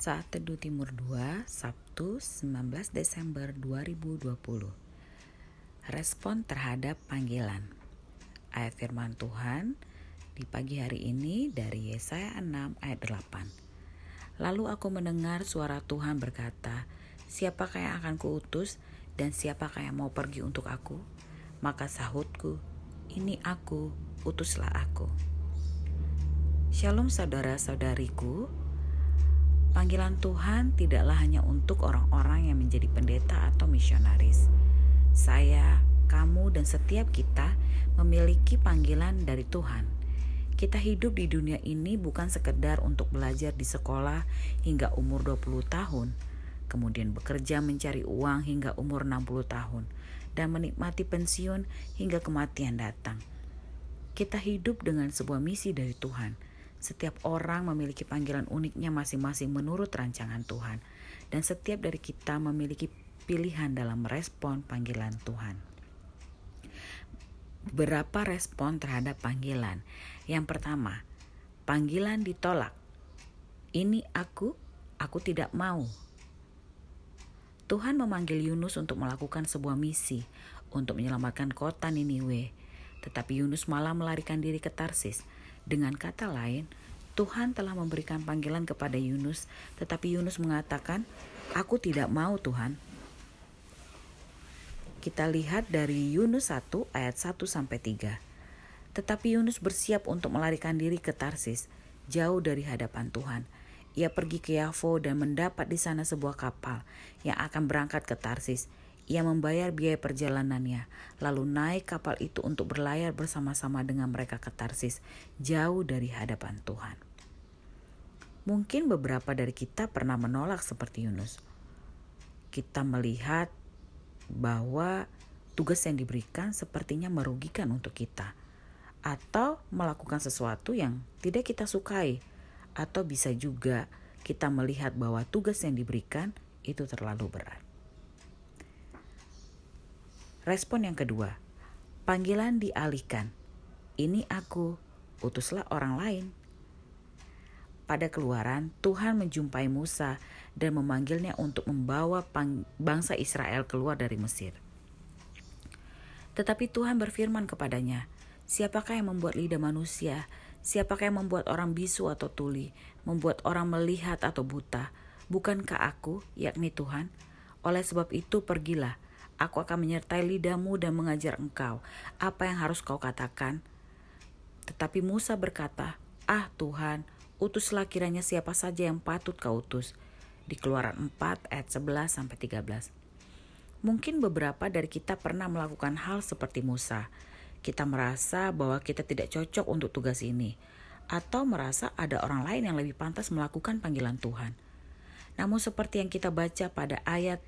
Saat Teduh Timur 2, Sabtu 19 Desember 2020 Respon terhadap panggilan Ayat firman Tuhan di pagi hari ini dari Yesaya 6 ayat 8 Lalu aku mendengar suara Tuhan berkata, Siapakah yang akan kuutus dan siapakah yang mau pergi untuk aku? Maka sahutku, ini aku, utuslah aku. Shalom saudara-saudariku, Panggilan Tuhan tidaklah hanya untuk orang-orang yang menjadi pendeta atau misionaris. Saya, kamu, dan setiap kita memiliki panggilan dari Tuhan. Kita hidup di dunia ini bukan sekedar untuk belajar di sekolah hingga umur 20 tahun, kemudian bekerja mencari uang hingga umur 60 tahun, dan menikmati pensiun hingga kematian datang. Kita hidup dengan sebuah misi dari Tuhan – setiap orang memiliki panggilan uniknya masing-masing menurut rancangan Tuhan, dan setiap dari kita memiliki pilihan dalam merespon panggilan Tuhan. Berapa respon terhadap panggilan? Yang pertama, panggilan ditolak. Ini aku, aku tidak mau. Tuhan memanggil Yunus untuk melakukan sebuah misi untuk menyelamatkan kota Niniwe, tetapi Yunus malah melarikan diri ke Tarsis dengan kata lain, Tuhan telah memberikan panggilan kepada Yunus, tetapi Yunus mengatakan, "Aku tidak mau, Tuhan." Kita lihat dari Yunus 1 ayat 1 sampai 3. Tetapi Yunus bersiap untuk melarikan diri ke Tarsis, jauh dari hadapan Tuhan. Ia pergi ke Yafo dan mendapat di sana sebuah kapal yang akan berangkat ke Tarsis. Ia membayar biaya perjalanannya, lalu naik kapal itu untuk berlayar bersama-sama dengan mereka ke Tarsis, jauh dari hadapan Tuhan. Mungkin beberapa dari kita pernah menolak seperti Yunus. Kita melihat bahwa tugas yang diberikan sepertinya merugikan untuk kita, atau melakukan sesuatu yang tidak kita sukai, atau bisa juga kita melihat bahwa tugas yang diberikan itu terlalu berat. Respon yang kedua, panggilan dialihkan. Ini aku, utuslah orang lain. Pada keluaran, Tuhan menjumpai Musa dan memanggilnya untuk membawa bangsa Israel keluar dari Mesir. Tetapi Tuhan berfirman kepadanya, Siapakah yang membuat lidah manusia? Siapakah yang membuat orang bisu atau tuli? Membuat orang melihat atau buta? Bukankah aku, yakni Tuhan? Oleh sebab itu pergilah, Aku akan menyertai lidahmu dan mengajar engkau apa yang harus kau katakan. Tetapi Musa berkata, Ah Tuhan, utuslah kiranya siapa saja yang patut kau utus. Di keluaran 4 ayat 11 sampai 13. Mungkin beberapa dari kita pernah melakukan hal seperti Musa. Kita merasa bahwa kita tidak cocok untuk tugas ini, atau merasa ada orang lain yang lebih pantas melakukan panggilan Tuhan. Namun seperti yang kita baca pada ayat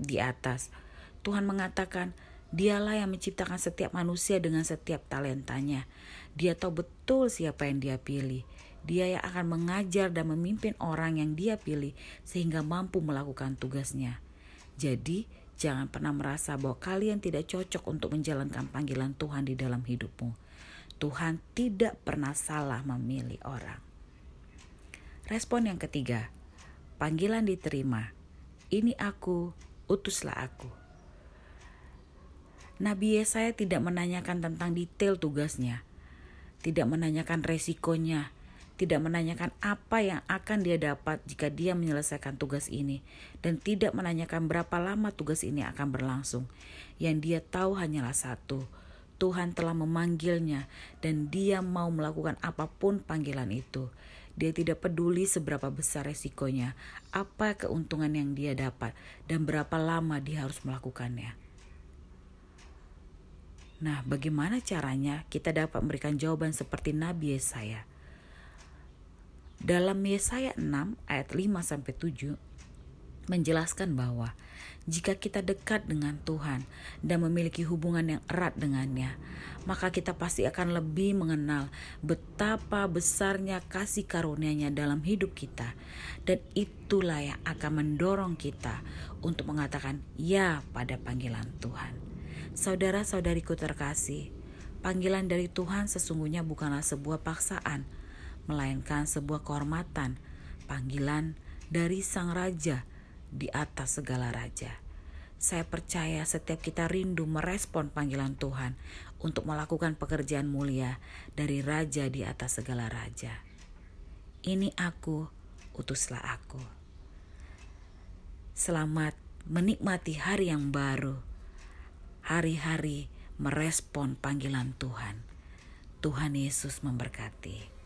di atas. Tuhan mengatakan, Dialah yang menciptakan setiap manusia dengan setiap talentanya. Dia tahu betul siapa yang dia pilih. Dia yang akan mengajar dan memimpin orang yang dia pilih sehingga mampu melakukan tugasnya. Jadi, jangan pernah merasa bahwa kalian tidak cocok untuk menjalankan panggilan Tuhan di dalam hidupmu. Tuhan tidak pernah salah memilih orang. Respon yang ketiga, panggilan diterima. Ini aku, utuslah aku. Nabi Yesaya tidak menanyakan tentang detail tugasnya, tidak menanyakan resikonya, tidak menanyakan apa yang akan dia dapat jika dia menyelesaikan tugas ini, dan tidak menanyakan berapa lama tugas ini akan berlangsung. Yang dia tahu hanyalah satu: Tuhan telah memanggilnya, dan dia mau melakukan apa pun panggilan itu. Dia tidak peduli seberapa besar resikonya, apa keuntungan yang dia dapat, dan berapa lama dia harus melakukannya. Nah, bagaimana caranya kita dapat memberikan jawaban seperti Nabi Yesaya? Dalam Yesaya 6 ayat 5 sampai 7 menjelaskan bahwa jika kita dekat dengan Tuhan dan memiliki hubungan yang erat dengannya, maka kita pasti akan lebih mengenal betapa besarnya kasih karunia-Nya dalam hidup kita. Dan itulah yang akan mendorong kita untuk mengatakan ya pada panggilan Tuhan. Saudara-saudariku terkasih, panggilan dari Tuhan sesungguhnya bukanlah sebuah paksaan, melainkan sebuah kehormatan panggilan dari Sang Raja di atas segala raja. Saya percaya setiap kita rindu merespon panggilan Tuhan untuk melakukan pekerjaan mulia dari Raja di atas segala raja. Ini aku, utuslah aku. Selamat menikmati hari yang baru, hari-hari merespon panggilan Tuhan. Tuhan Yesus memberkati.